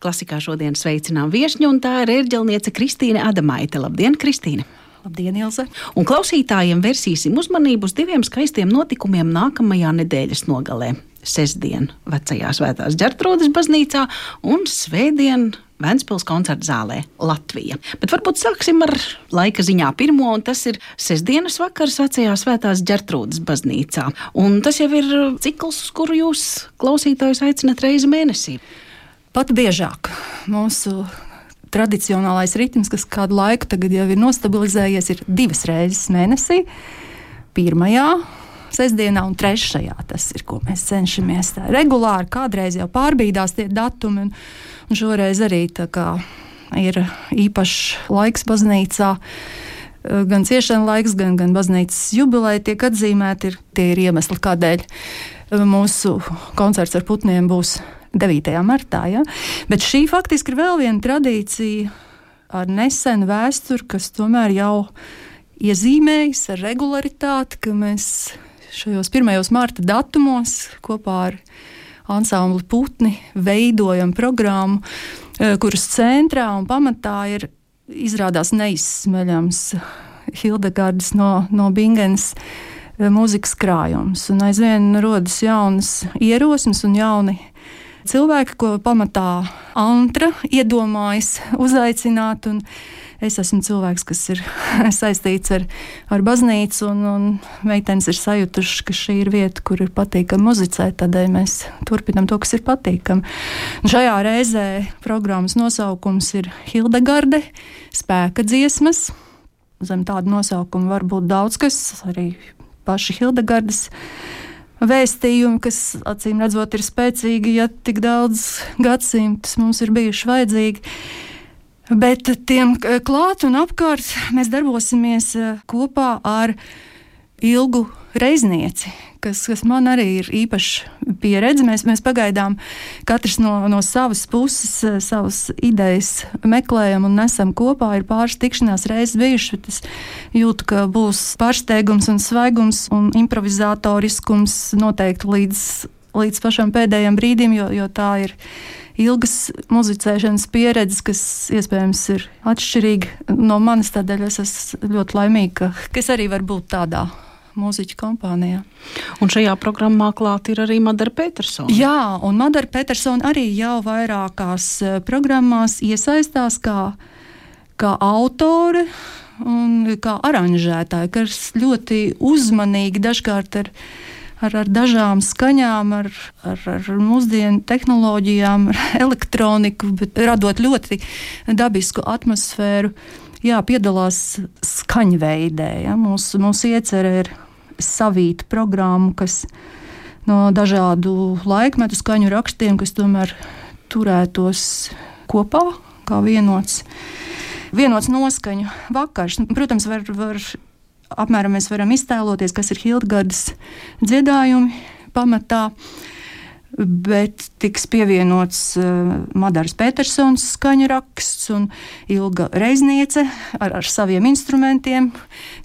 Klasikā šodien sveicinām viesņu, un tā ir ērģelniece Kristīne Adamaite. Labdien, Kristīne! Labdien, Ilze! Un klausītājiem versīsim uzmanību uz diviem skaistiem notikumiem nākamajā nedēļas nogalē. Sestdien vecajā svētās ģertrūdas baznīcā un svētdien Vēncpils koncerta zālē Latvija. Bet varbūt sāksim ar laika ziņā pirmo, un tas ir sestdienas vakars vecajā svētās ģertrūdas baznīcā. Un tas jau ir cikls, kuru jūs klausītājus aicinat reizi mēnesī. Pat biežāk mūsu tradicionālais ritms, kas kādu laiku jau ir nostabilizējies, ir divas reizes mēnesī. Pirmajā sestdienā un trešajā tas ir, ko mēs cenšamies tā regulāri. Kādreiz jau pārbīdās tie datumi, un, un šoreiz arī ir īpašs laiks baznīcā. Gan ciešana laiks, gan, gan baznīcas jubileja tiek atzīmēti. Ir, tie ir iemesli, kādēļ mūsu koncerts ar putniem būs 9. martā. Ja? Bet šī faktiski ir vēl viena tradīcija ar nesenu vēsturi, kas tomēr jau iezīmējas ar regularitāti, ka mēs šajos pirmajos marta datumos kopā ar ansambli Putni veidojam programmu, e, kuras centrā un pamatā ir izrādās neizsmeļams Hildegardas no, no Bingens e, mūzikas krājums. Un aizvien rodas jaunas ierosmes un jauni cilvēki, ko pamatā Antra iedomājas uzaicināt. Es esmu cilvēks, kas ir saistīts ar, ar baznīcu, un, un meitenes ir sajutušas, ka šī ir vieta, kur ir patīkami muzicēt. Tādēļ mēs turpinām to, kas ir patīkami. Un šajā reizē programmas nosaukums ir Hildegarde, spēka dziesmas. Zem tāda nosaukuma var būt daudz kas, arī paši Hildegardes vēstījumi, kas acīm redzot ir spēcīgi, ja tik daudz gadsimtus mums ir bijuši vajadzīgi. Bet tiem klāt un apkārt mēs darbosimies eh, kopā ar ilgu reiznieci, kas, kas man arī ir īpaša pieredze. Mēs, mēs pagaidām katrs no, no savas puses, eh, savas idejas meklējam un nesam kopā. Ir pāris tikšanās reizes bijušas, bet es jūtu, ka būs pārsteigums un svaigums un improvizātoriskums noteikti līdz, līdz pašam pēdējiem brīdim, jo, jo tā ir ilgas muzicēšanas pieredzes, kas iespējams ir atšķirīga no manas. Tādēļ es esmu ļoti laimīga, ka es arī varu būt tādā mūziķu kompānijā. Un šajā programmā klāt ir arī Madara Petersona. Jā, un Madara Petersona arī jau vairākās eh, programmās iesaistās kā, kā autore un kā aranžētāja, kas ļoti uzmanīgi dažkārt ir ar, ar dažām skaņām, ar, ar, ar mūsdienu tehnoloģijām, ar elektroniku, bet radot ļoti dabisku atmosfēru. Jā, piedalās skaņveidē. Ja? Mūsu, mūsu iecerē ir savīta programma, kas no dažādu laikmetu skaņu rakstiem, kas tomēr turētos kopā kā vienots. Vienots noskaņu vakars. Protams, var, var apmēram mēs varam iztēloties, kas ir Hildgardas dziedājumi pamatā. Bet tiks pievienots uh, Madaras Petersons skaņu raksts un Ilga Reizniece ar, ar saviem instrumentiem,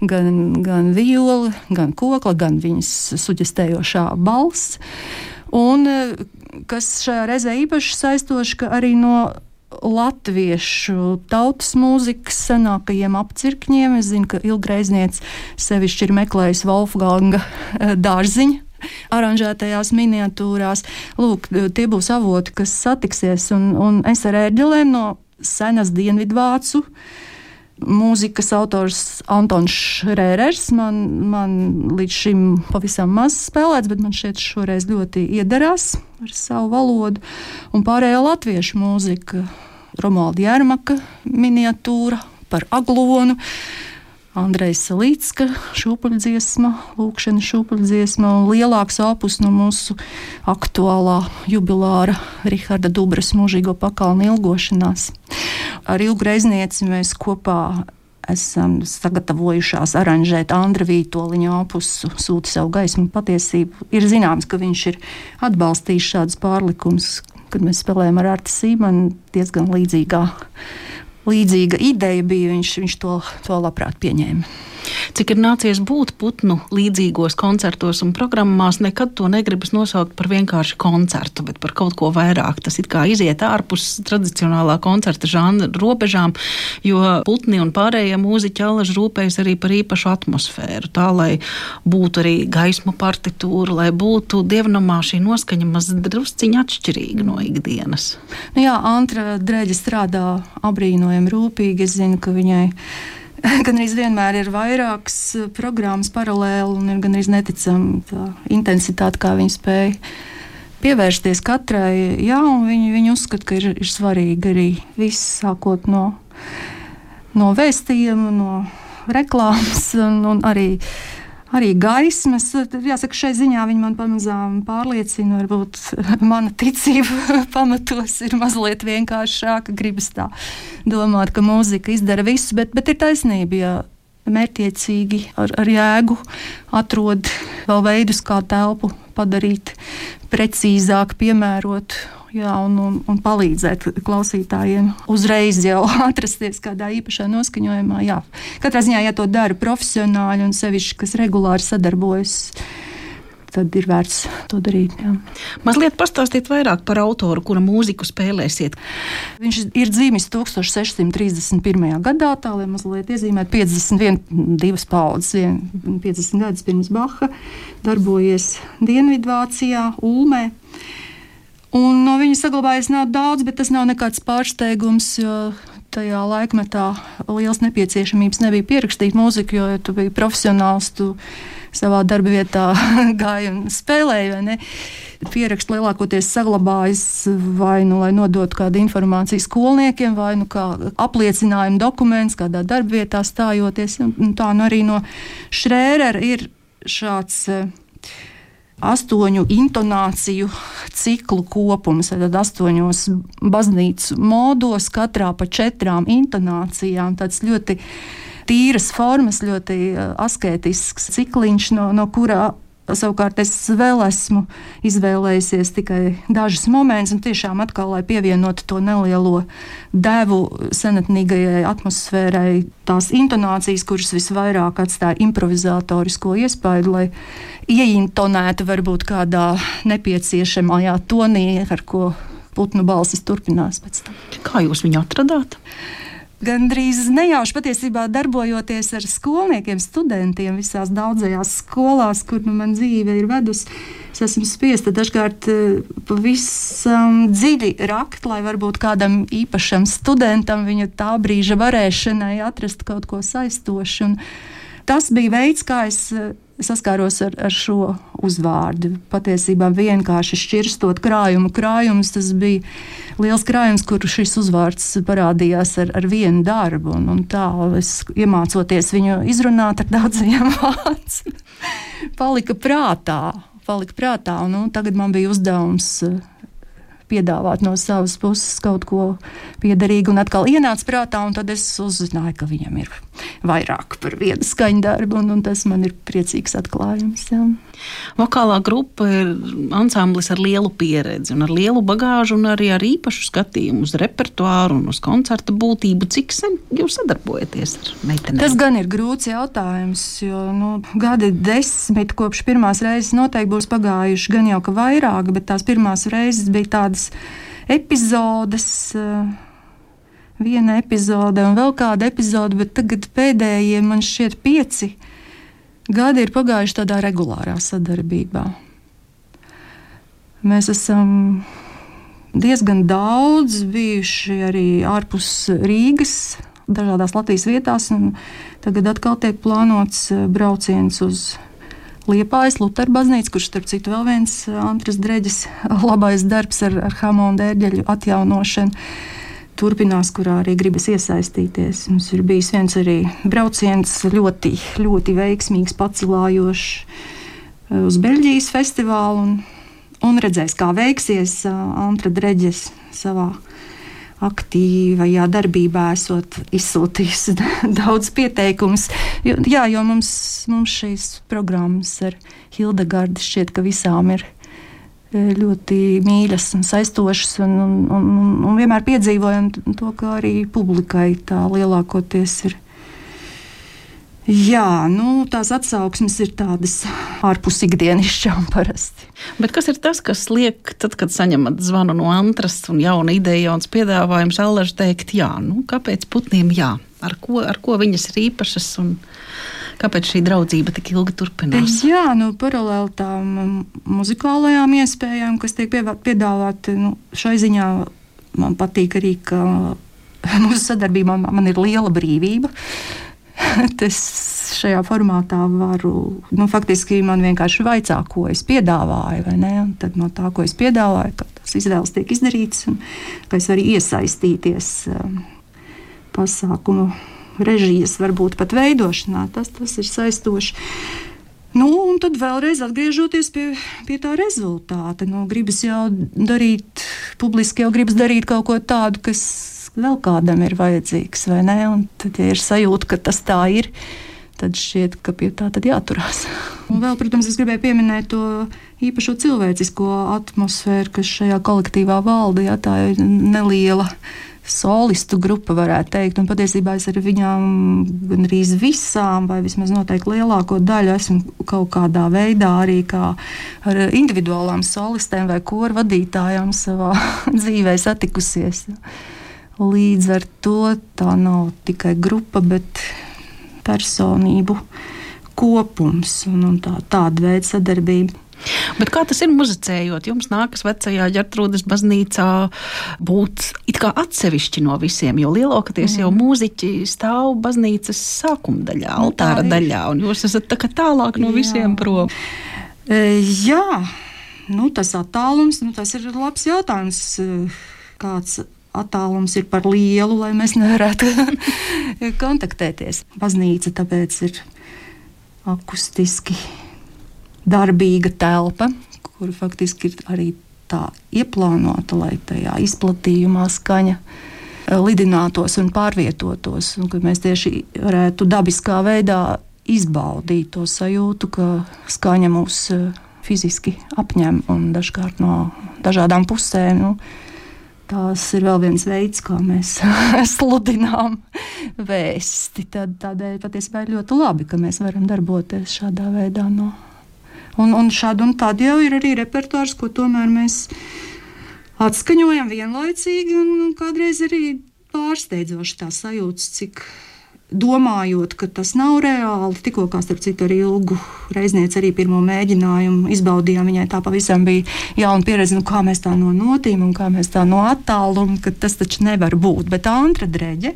gan, gan viola, gan kokla, gan viņas suģestējošā balss. Un uh, kas šajā reizē īpaši saistoši, ka arī no latviešu tautas mūzikas senākajiem apcirkņiem. Es zinu, ka ilgreiznieks sevišķi ir meklējis Wolfganga eh, dārziņu. Aranžētajās miniatūrās. Lūk, tie būs avoti, kas satiksies. Un, un es ar ērģelēm no senas dienvidvācu mūzikas autors Antons Šrērers. Man, man līdz šim pavisam maz spēlēts, bet man šeit šoreiz ļoti iederās ar savu valodu. Un pārējā latviešu mūzika, Romalda Jērmaka miniatūra par aglonu. Andrejs Salītska, šūpuļdziesma, lūkšana šūpuļdziesma un lielāks opus no mūsu aktuālā jubilāra Riharda Dubras mūžīgo pakalnu ilgošanās. Ar ilgu reiznieci mēs kopā esam sagatavojušās aranžēt Andra Vītoliņa opusu, sūta savu gaismu patiesību. Ir zināms, ka viņš ir atbalstījis šādus pārlikumus, kad mēs spēlējam ar Artu Sīmanu diezgan līdzīgā līdzīga ideja bija, viņš, viņš to, to labprāt pieņēma. Cik ir nācies būt putnu līdzīgos koncertos un programmās, nekad to negribas nosaukt par vienkārši koncertu, bet par kaut ko vairāk. Tas it kā iziet ārpus tradicionālā koncerta žanra robežām, jo putni un pārējie mūziķi alaži rūpējas arī par īpašu atmosfēru, tā lai būtu arī gaismu partitūra, lai būtu dievnamā šī noskaņa mazdrusciņa atšķirīga no ikdienas. Nu jā, Antra Dreģa strādā abrīnojami rūpīgi. Es zinu, ka viņai gan arī vienmēr ir vairākas eh, programmas paralēli un ir gan arī neticama tā intensitāte, kā viņi spēja pievērsties katrai. Jā, un viņi, viņi uzskata, ka ir, ir svarīgi arī viss, sākot no, no vēstījuma, no reklāmas un, un arī arī gaismas. Jāsaka, šai ziņā viņi man pamazām pārliecina. Varbūt mana ticība pamatos ir mazliet vienkāršāka. Gribas tā domāt, ka mūzika izdara visu, bet, bet ir taisnība. Ja mērķiecīgi, ar, ar jēgu atrod vēl veidus, kā telpu padarīt precīzāk, piemērot jā, un, un, un palīdzēt klausītājiem uzreiz jau atrasties kādā īpašā noskaņojumā. Jā. Katrā ziņā, ja to dara profesionāļi un sevišķi, kas regulāri sadarbojas tad ir vērts to darīt. Jā. Mazliet pastāstīt vairāk par autoru, kura mūziku spēlēsiet. Viņš ir dzimis 1631. gadā, tā lai mazliet iezīmētu 51 paudzes, 50 gadus pirms Baha, darbojies Dienvidvācijā, Ulmē. Un no viņa saglabājies nav daudz, bet tas nav nekāds pārsteigums, jo tajā laikmetā liels nepieciešamības nebija pierakstīt mūziku, jo ja tu biji profesionāls, tu savā darba vietā gāji un spēlēji. Pieraksts lielākoties saglabājas vai nu lai nodotu kādu informāciju skolniekiem, vai nu kā apliecinājumu dokuments kādā darba vietā stājoties. Un tā nu arī no Šrēra ir šāds astoņu intonāciju ciklu kopums, tad astoņos baznīcas modos, katrā pa četrām intonācijām. Tas ļoti tīras formas, ļoti eh, asketisks cikliņš, no, no kura Savukārt es vēl esmu izvēlējies tikai dažus momentus, un tiešām atkal, lai pievienotu to nelielo devu senatnīgajai atmosfērai, tās intonācijas, kuras visvairāk atstāja improvizatorisko iespaidu, lai ieintonētu varbūt kādā nepieciešamajā tonī, ar ko putnu balsis turpinās pēc tam. Kā jūs viņu atradāt? Gandrīz nejauši patiesībā darbojoties ar skolniekiem, studentiem visās daudzajās skolās, kur nu, man dzīve ir vedusi. Es esmu spiesta dažkārt eh, pavisam dziļi rakt, lai varbūt kādam īpašam studentam viņa tā brīža varēšanai atrast kaut ko saistošu. Un tas bija veids, kā es eh, saskāros ar, ar šo uzvārdu. Patiesībā vienkārši šķirstot krājumu krājumus, tas bija liels krājums, kur šis uzvārds parādījās ar, ar vienu darbu. Un, un tā es iemācoties viņu izrunāt ar daudziem vārdiem, palika prātā. Palika prātā un, nu, tagad man bija uzdevums piedāvāt no savas puses kaut ko piederīgu, un atkal ienāca prātā, un tad es uzzināju, ka viņam ir vairāk par vienu skaņdarbu, un, un tas man ir priecīgs atklājums. Jā. Vokālā grupa ir ansamblis ar lielu pieredzi, un ar lielu bagāžu, un arī ar īpašu skatījumu uz repertuāru un uz koncerta būtību. Cik sen jūs sadarbojaties ar meitenēm? Tas gan ir grūts jautājums, jo nu, gadi desmit kopš pirmās reizes noteikti būs pagājuši gan jau ka vairāk, bet tās pirmās reizes bija tādas epizodes. Uh, viena epizode un vēl kāda epizode, bet tagad pēdējie man šķiet pieci gadi ir pagājuši tādā regulārā sadarbībā. Mēs esam diezgan daudz bijuši arī ārpus Rīgas, dažādās Latvijas vietās. Tagad atkal tiek plānots brauciens uz Liepājas Lutera baznīcu, kurš, starp citu, vēl viens Antras Dreģis labais darbs ar, ar Hamona dērģeļu atjaunošanu turpinās, kurā arī gribas iesaistīties. Mums ir bijis viens arī brauciens, ļoti, ļoti veiksmīgs, pacilājošs eh, uz Beļģijas festivālu. Un, un redzēs, kā veiksies eh, Antra Dreģes savā aktīvajā darbībā, esot izsūtījusi daudz pieteikumus. Jā, jo mums, mums šīs programmas ar Hildegardu šķiet, ka visām ir ļoti mīļas un aizstošas. Un, un, un, un vienmēr piedzīvojam to, ka arī publikai tā lielākoties ir Jā, nu, tās atsauksmes ir tādas ārpus ikdienišķām parasti. Bet kas ir tas, kas liek, tad, kad saņemat zvanu no antras un jauna ideja, jauns piedāvājums, Allaž teikt, jā, nu, kāpēc putniem jā? Ar ko, ar ko viņas ir īpašas un kāpēc šī draudzība tik ilgi turpinās? Jā, nu, paralēli tām muzikālajām iespējām, kas tiek piedāvāti, nu, šai ziņā man patīk arī, ka mūsu sadarbībā man ir liela brīvība. es šajā formātā varu, nu, faktiski man vienkārši vaicā, ko es piedāvāju, vai ne? Un tad no tā, ko es piedāvāju, ka tas izvēles tiek izdarīts, un ka es varu iesaistīties um, pasākumu režijas, varbūt pat veidošanā. Tas, tas ir saistoši. Nu, un tad vēlreiz atgriežoties pie, pie tā rezultāta. Nu, gribas jau darīt, publiski jau gribas darīt kaut ko tādu, kas vēl kādam ir vajadzīgs, vai ne? Un tad, ja ir sajūta, ka tas tā ir, tad šķiet, ka pie tā jāturās. Un vēl, protams, es gribēju pieminēt to īpašo cilvēcisko atmosfēru, kas šajā kolektīvā valda. Ja, tā ir neliela solistu grupa, varētu teikt. Un patiesībā es ar viņām gandrīz visām, vai vismaz noteikti lielāko daļu, esmu kaut kādā veidā arī kā ar individuālām solistēm vai koru vadītājām savā dzīvē satikusies. Līdz ar to tā nav tikai grupa, bet personību kopums un, un tā, tāda veida sadarbība. Bet kā tas ir muzicējot? Jums nākas vecajā ģertrūdas baznīcā būt it kā atsevišķi no visiem, jo lielākoties mm. jau mūziķi stāv baznīcas sākuma daļā, nu, altāra daļā, un jūs esat tā kā tālāk no Jā. visiem prom. E, jā, nu, tas attālums, nu, tas ir labs jautājums. E, kāds attālums ir par lielu, lai mēs nevarētu kontaktēties. Baznīca tāpēc ir akustiski darbīga telpa, kur faktiski ir arī tā ieplānota, lai tajā izplatījumā skaņa eh, lidinātos un pārvietotos. Un mēs tieši varētu dabiskā veidā izbaudīt to sajūtu, ka skaņa mūs eh, fiziski apņem un dažkārt no dažādām pusēm. Nu, Tas ir vēl viens veids, kā mēs sludinām vēsti. Tad, tādēļ patiesībā ir ļoti labi, ka mēs varam darboties šādā veidā. No. Un, un šādi un tādi jau ir arī repertuārs, ko tomēr mēs atskaņojam vienlaicīgi un, un kādreiz arī pārsteidzoši tā sajūta, cik domājot, ka tas nav reāli. Tikko kā starp citu ar ilgu reiznieci arī pirmo mēģinājumu izbaudījām, viņai tā pavisam bija jauna pieredze, nu, kā mēs tā no notīm un kā mēs tā no attāluma, ka tas taču nevar būt. Bet Antra Dreģe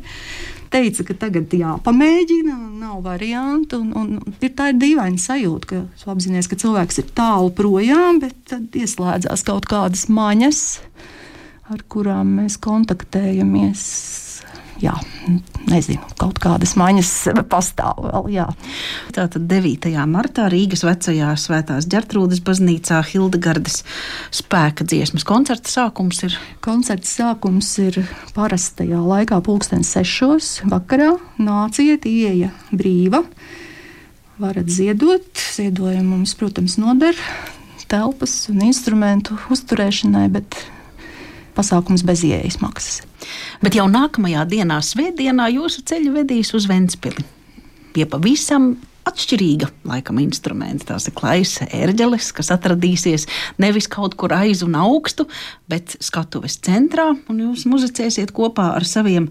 teica, ka tagad jāpamēģina, nav variantu. Un, un ir tā ir dīvaina sajūta, ka tu apzinājies, ka cilvēks ir tālu projām, bet tad ieslēdzās kaut kādas maņas, ar kurām mēs kontaktējamies jā, nezinu, kaut kādas maiņas pastāv vēl. Jā. Tātad 9. martā Rīgas vecajā Svētās ģertrūdas baznīcā Hildegardas spēka dziesmas koncerta sākums ir? Koncerta sākums ir parastajā laikā pulksten sešos vakarā. Nāciet, ieeja brīva. Varat ziedot, ziedojumi mums, protams, noder telpas un instrumentu uzturēšanai, bet pasākums bez ieejas maksas. Bet jau nākamajā dienā, svētdienā, jūsu ceļu vedīs uz Ventspili. Pie pavisam atšķirīga laikam instruments. Tās ir klaisa ērģeles, kas atradīsies nevis kaut kur aiz un augstu, bet skatuves centrā, un jūs muzicēsiet kopā ar saviem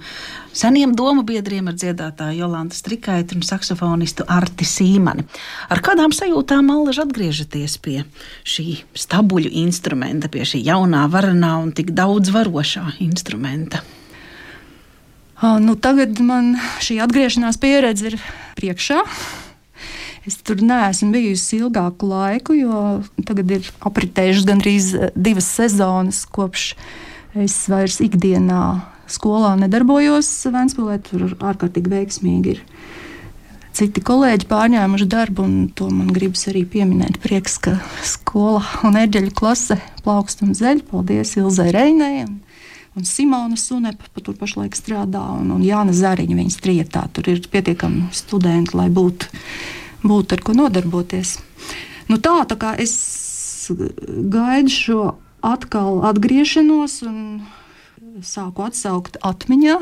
seniem domu biedriem, ar dziedātāju Jolantu Strikaitu un saksofonistu Arti Sīmani. Ar kādām sajūtām Allaž atgriežaties pie šī stabuļu instrumenta, pie šī jaunā, varanā un tik daudz varošā instrumenta? Nu, tagad man šī atgriešanās pieredze ir priekšā. Es tur neesmu bijusi ilgāku laiku, jo tagad ir apritējušas gandrīz eh, divas sezonas, kopš es vairs ikdienā skolā nedarbojos. Vēnspēlē tur ārkārtīgi veiksmīgi ir. Citi kolēģi pārņēmuši darbu, un to man gribas arī pieminēt. Prieks, ka skola un eģeļu klase plaukst un zeļ. Paldies Ilzai Reinai un, un Simona Sunepa, pa tur pašlaik strādā, un, un Jāna Zariņa viņas trietā. Tur ir pietiekami studenti, lai būtu būtu ar ko nodarboties. Nu tā, tā kā es gaidu šo atkal atgriešanos un sāku atsaukt atmiņā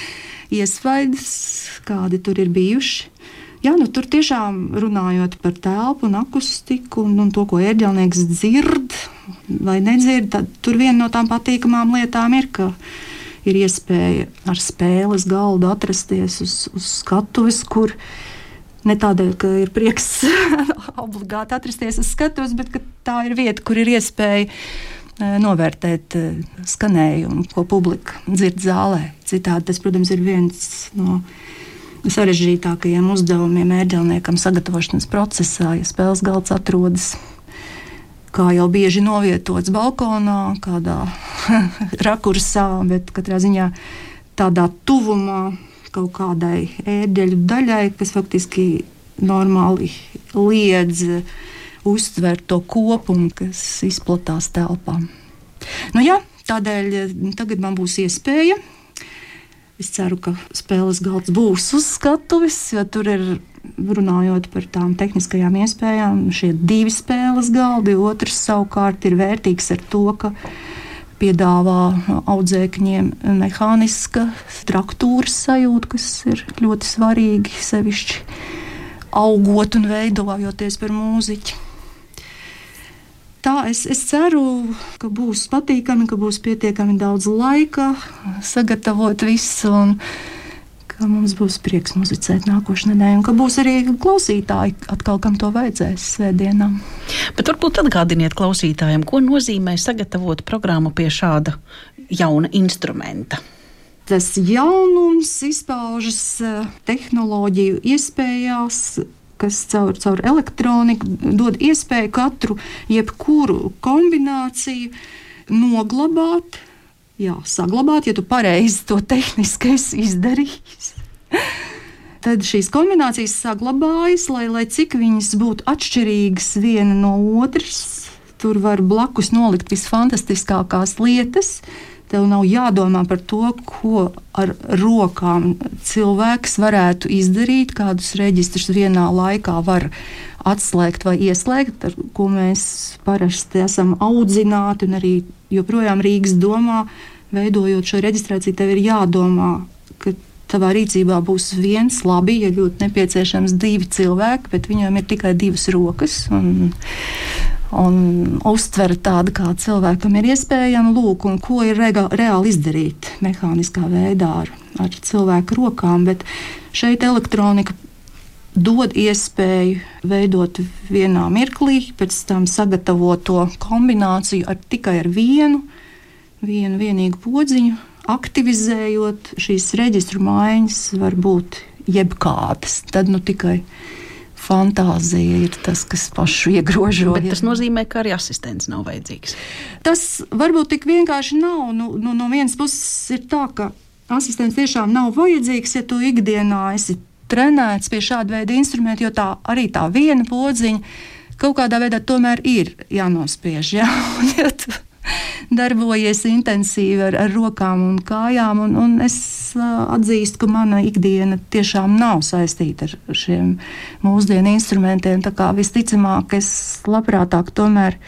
iespaidus, kādi tur ir bijuši. Jā, nu, tur tiešām runājot par telpu un akustiku un, un to, ko ērģelnieks dzird vai nedzird, tad tur viena no tām patīkamām lietām ir, ka ir iespēja ar spēles galdu atrasties uz, uz skatuves, kur ne tādēļ, ka ir prieks obligāti atrasties uz skatuves, bet tā ir vieta, kur ir iespēja e, novērtēt e, skanējumu, ko publika dzird zālē. Citādi tas, protams, ir viens no sarežģītākajiem uzdevumiem ērģelniekam sagatavošanas procesā, ja spēles galds atrodas. Kā jau bieži novietots balkonā, kādā rakursā, bet katrā ziņā tādā tuvumā kaut kādai ērģeļu daļai, kas faktiski normāli liedz uztvert to kopumu, kas izplatās telpā. Nu, jā, tādēļ tagad man būs iespēja Es ceru, ka spēles galds būs uz skatuves, jo tur ir runājot par tām tehniskajām iespējām. Šie divi spēles galdi, otrs savukārt ir vērtīgs ar to, ka piedāvā audzēkņiem mehāniska traktūras sajūta, kas ir ļoti svarīgi sevišķi augot un veidojoties par mūziķi tā es, es ceru, ka būs patīkami, ka būs pietiekami daudz laika sagatavot visu. Un, ka mums būs prieks muzicēt nākošais nedēļa, un ka būs arī klausītāji, atkal, kam to vajadzēs svētdienām. Bet varbūt atgādiniet klausītājiem, ko nozīmē sagatavot programmu pie šāda jauna instrumenta. Tas jaunums izpaužas eh, tehnoloģiju iespējās, kas caur, caur elektroniku dod iespēju katru, jebkuru kombināciju noglabāt, jā, saglabāt, ja tu pareizi to tehniski izdarīsi. Tad šīs kombinācijas saglabājas, lai, lai cik viņas būtu atšķirīgas viena no otras. Tur var blakus nolikt visfantastiskākās lietas, Tev nav jādomā par to, ko ar rokām cilvēks varētu izdarīt, kādus reģistrus vienā laikā var atslēgt vai ieslēgt, ar ko mēs parasti esam audzināti un arī joprojām Rīgas domā, veidojot šo reģistrāciju, tev ir jādomā, ka tavā rīcībā būs viens, labi, ja ļoti nepieciešams divi cilvēki, bet viņiem ir tikai divas rokas. Un, un uztvere tāda, kā cilvēkam ir iespējama, lūk, un ko ir rega, reāli izdarīt mehāniskā veidā ar, ar cilvēku rokām. Bet šeit elektronika dod iespēju veidot vienā mirklī, pēc tam sagatavot to kombināciju ar tikai ar vienu, vienu vienīgu podziņu, aktivizējot šīs reģistru maiņas, var būt jebkādas. Tad nu tikai fantāzija ir tas, kas pašu iegrožo. Bet tas nozīmē, ka arī asistents nav vajadzīgs. Tas varbūt tik vienkārši nav. Nu, nu, no vienas puses ir tā, ka asistents tiešām nav vajadzīgs, ja tu ikdienā esi trenēts pie šāda veida instrumenta, jo tā arī tā viena podziņa kaut kādā veidā tomēr ir jānospiež. Ja? ja darbojies intensīvi ar, ar rokām un kājām. Un, un es atzīstu, ka mana ikdiena tiešām nav saistīta ar šiem mūsdienu instrumentiem. Tā kā visticamāk, es labprātāk tomēr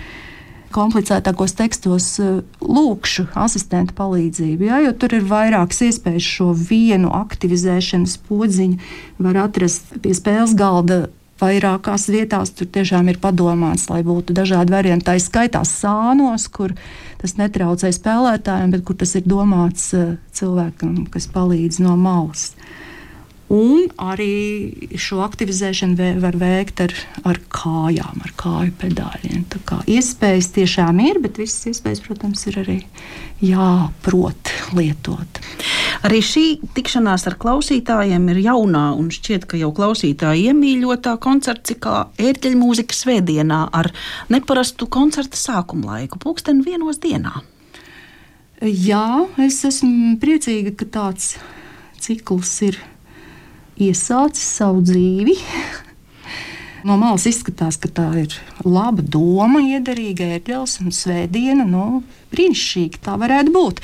komplicētākos tekstos lūkšu asistenta palīdzību. Ja, jo tur ir vairākas iespējas šo vienu aktivizēšanas podziņu var atrast pie spēles galda vairākās vietās tur tiešām ir padomāts, lai būtu dažādi varianti. Tā ir skaitā sānos, kur tas netraucē spēlētājiem, bet kur tas ir domāts uh, cilvēkam, kas palīdz no malas. Un arī šo aktivizēšanu var veikt ar, ar kājām, ar kāju pedāļiem. Tā kā iespējas tiešām ir, bet visas iespējas, protams, ir arī jāprot lietot. Arī šī tikšanās ar klausītājiem ir jaunā un šķiet, ka jau klausītāji iemīļotā koncerts kā ērģeļa mūzika svētdienā ar neparastu koncerta sākuma laiku, pulksten vienos dienā. Jā, es esmu priecīga, ka tāds cikls ir iesācis savu dzīvi. No malas izskatās, ka tā ir laba doma, iederīga ērģeles un svētdiena. Nu, brīnišķīgi tā varētu būt.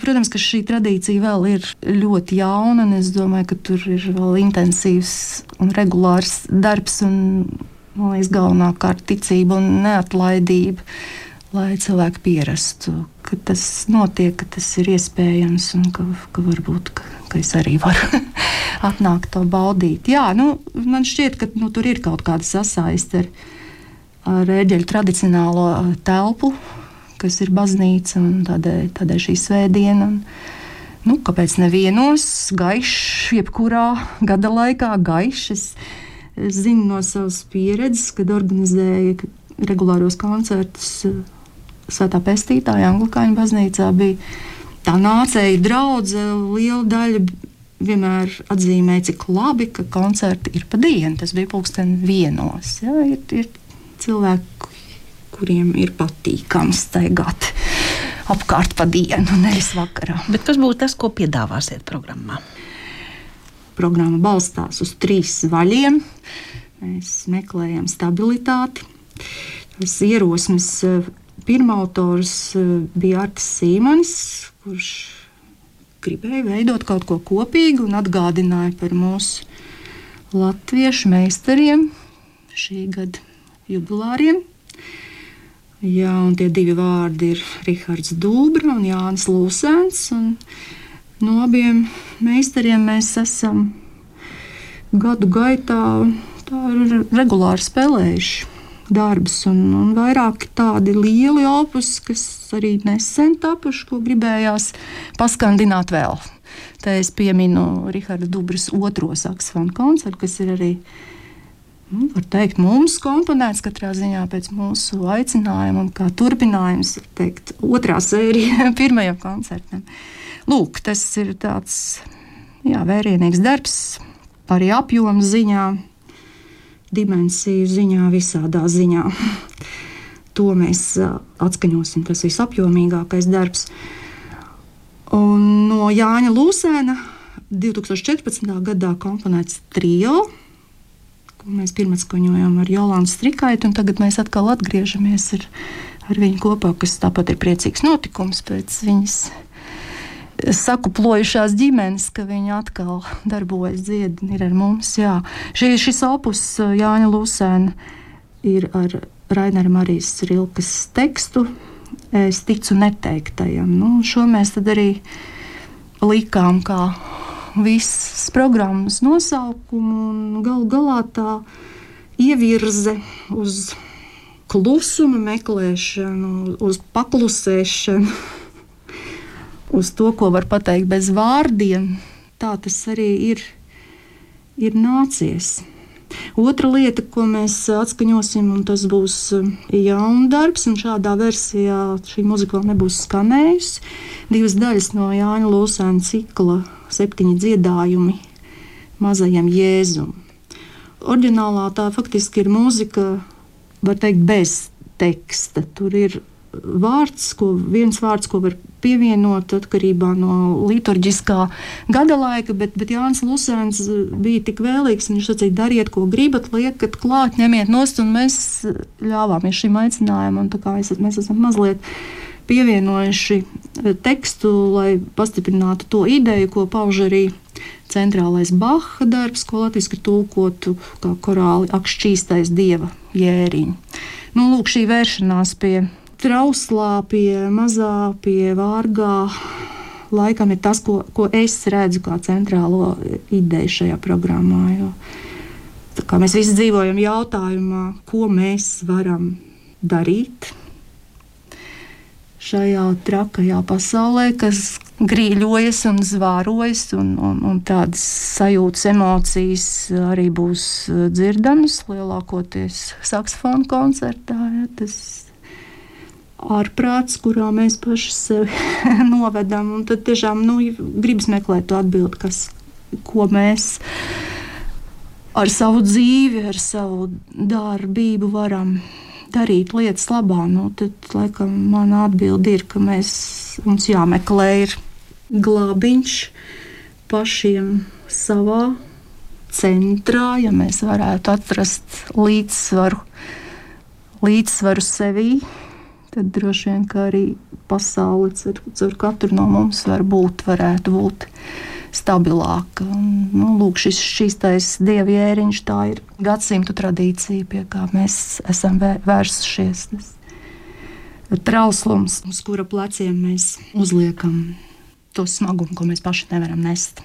Protams, ka šī tradīcija vēl ir ļoti jauna, un es domāju, ka tur ir vēl intensīvs un regulārs darbs, un liekas, galvenokārt ticība un neatlaidība, lai cilvēki pierastu, ka tas notiek, ka tas ir iespējams, un ka, ka varbūt ka, ka es arī varu atnākt to baudīt. Jā, nu, man šķiet, ka nu, tur ir kaut kāda sasaiste ar, ar eģeļu tradicionālo telpu, kas ir baznīca un tādēļ, tādēļ šī svētdiena. Un, nu, kāpēc nevienos, gaišs, jebkurā gada laikā gaišs. Es, es zinu no savas pieredzes, kad organizēju regulāros koncertus Svētā Pestītāja Anglikāņu baznīcā. Bija tā nācēja draudzene, liela daļa vienmēr atzīmēja, cik labi, ka koncerti ir pa dienu. Tas bija pulksten vienos. Ja, ir, ir cilvēki, kuriem ir patīkami staigāt apkārt pa dienu, nevis vakarā. Bet kas būtu tas, ko piedāvāsiet programmā? Programma balstās uz trīs vaļiem. Mēs meklējam stabilitāti. Tas ierosmes eh, pirmā autors eh, bija Artis Sīmanis, kurš gribēja veidot kaut ko kopīgu un atgādināja par mūsu latviešu meistariem šī gada jubilāriem. Jā, un tie divi vārdi ir Rihards Dūbra un Jānis Lūsēns. Un no abiem meistariem mēs esam gadu gaitā regulāri spēlējuši darbus, un, un vairāki tādi lieli opus, kas arī nesen tapuši, ko gribējās paskandināt vēl. Te es pieminu Riharda Dubras otro saksofonu koncertu, kas ir arī nu, teikt, mums komponēts katrā ziņā pēc mūsu aicinājuma, kā turpinājums, teikt, otrā sērija pirmajam koncertam. Lūk, tas ir tāds jā, vērienīgs darbs, arī apjoma ziņā, dimensiju ziņā, visādā ziņā. to mēs atskaņosim, tas visapjomīgākais darbs. Un no Jāņa Lūsēna 2014. gadā komponēts trio Mēs pirmā skaņojām ar Jolānu Strikaitu, un tagad mēs atkal atgriežamies ar, ar viņu kopā, kas tāpat ir priecīgs notikums pēc viņas sakuplojušās ģimenes, ka viņa atkal darbojas dziedi, ir ar mums. Jā. Šī, šis opus Jāņa Lūsēna ir ar Rainera Marijas Rilkas tekstu. Es ticu neteiktajam. Nu, šo mēs arī likām kā visas programmas nosaukumu un gal galā tā ievirze uz klusuma meklēšanu, uz paklusēšanu, uz to, ko var pateikt bez vārdiem. Tā tas arī ir, ir nācies. Otra lieta, ko mēs atskaņosim, un tas būs jauns darbs, un šādā versijā šī mūzika vēl nebūs skanējusi. Divas daļas no Jāņa Lūsēna cikla septiņi dziedājumi mazajam Jēzum. Orģinālā tā faktiski ir mūzika, var teikt, bez teksta. Tur ir vārds, ko, viens vārds, ko var pievienot atkarībā no liturģiskā gada laika, bet, bet Jānis Lusēns bija tik vēlīgs, viņš teica, dariet, ko gribat, liekat klāt, ņemiet nost, un mēs ļāvāmies šim aicinājumam, un tā kā mēs, mēs esam mazliet pievienojuši tekstu, lai pastiprinātu to ideju, ko pauž arī centrālais Baha darbs, ko latviešu tulkotu kā korāli akšķīstais dieva jēriņš. Nu, lūk, šī vēršanās pie trauslā, pie mazā, pie vārgā. Laikam ir tas, ko, ko es redzu kā centrālo ideju šajā programmā. Jo, kā mēs visi dzīvojam jautājumā, ko mēs varam darīt, šajā trakajā pasaulē, kas grīļojas un zvārojas, un, un, un tādas sajūtas, emocijas arī būs dzirdamas lielākoties saksofonu koncertā. Ja, tas ārprāts, kurā mēs paši sevi novedam, un tad tiešām nu, gribas meklēt to atbildi, kas, ko mēs ar savu dzīvi, ar savu darbību varam darīt lietas labā, nu, tad, laikam, mana atbilde ir, ka mēs, mums jāmeklē ir glābiņš pašiem savā centrā, ja mēs varētu atrast līdzsvaru, līdzsvaru sevī, tad droši vien arī pasaule caur katru no mums var būt, varētu būt stabilāka. Un, nu, lūk, šis šīs dievjēriņš, tā ir gadsimtu tradīcija, pie kā mēs esam vērsušies. Tas trauslums, uz kura pleciem mēs uzliekam to smagumu, ko mēs paši nevaram nest.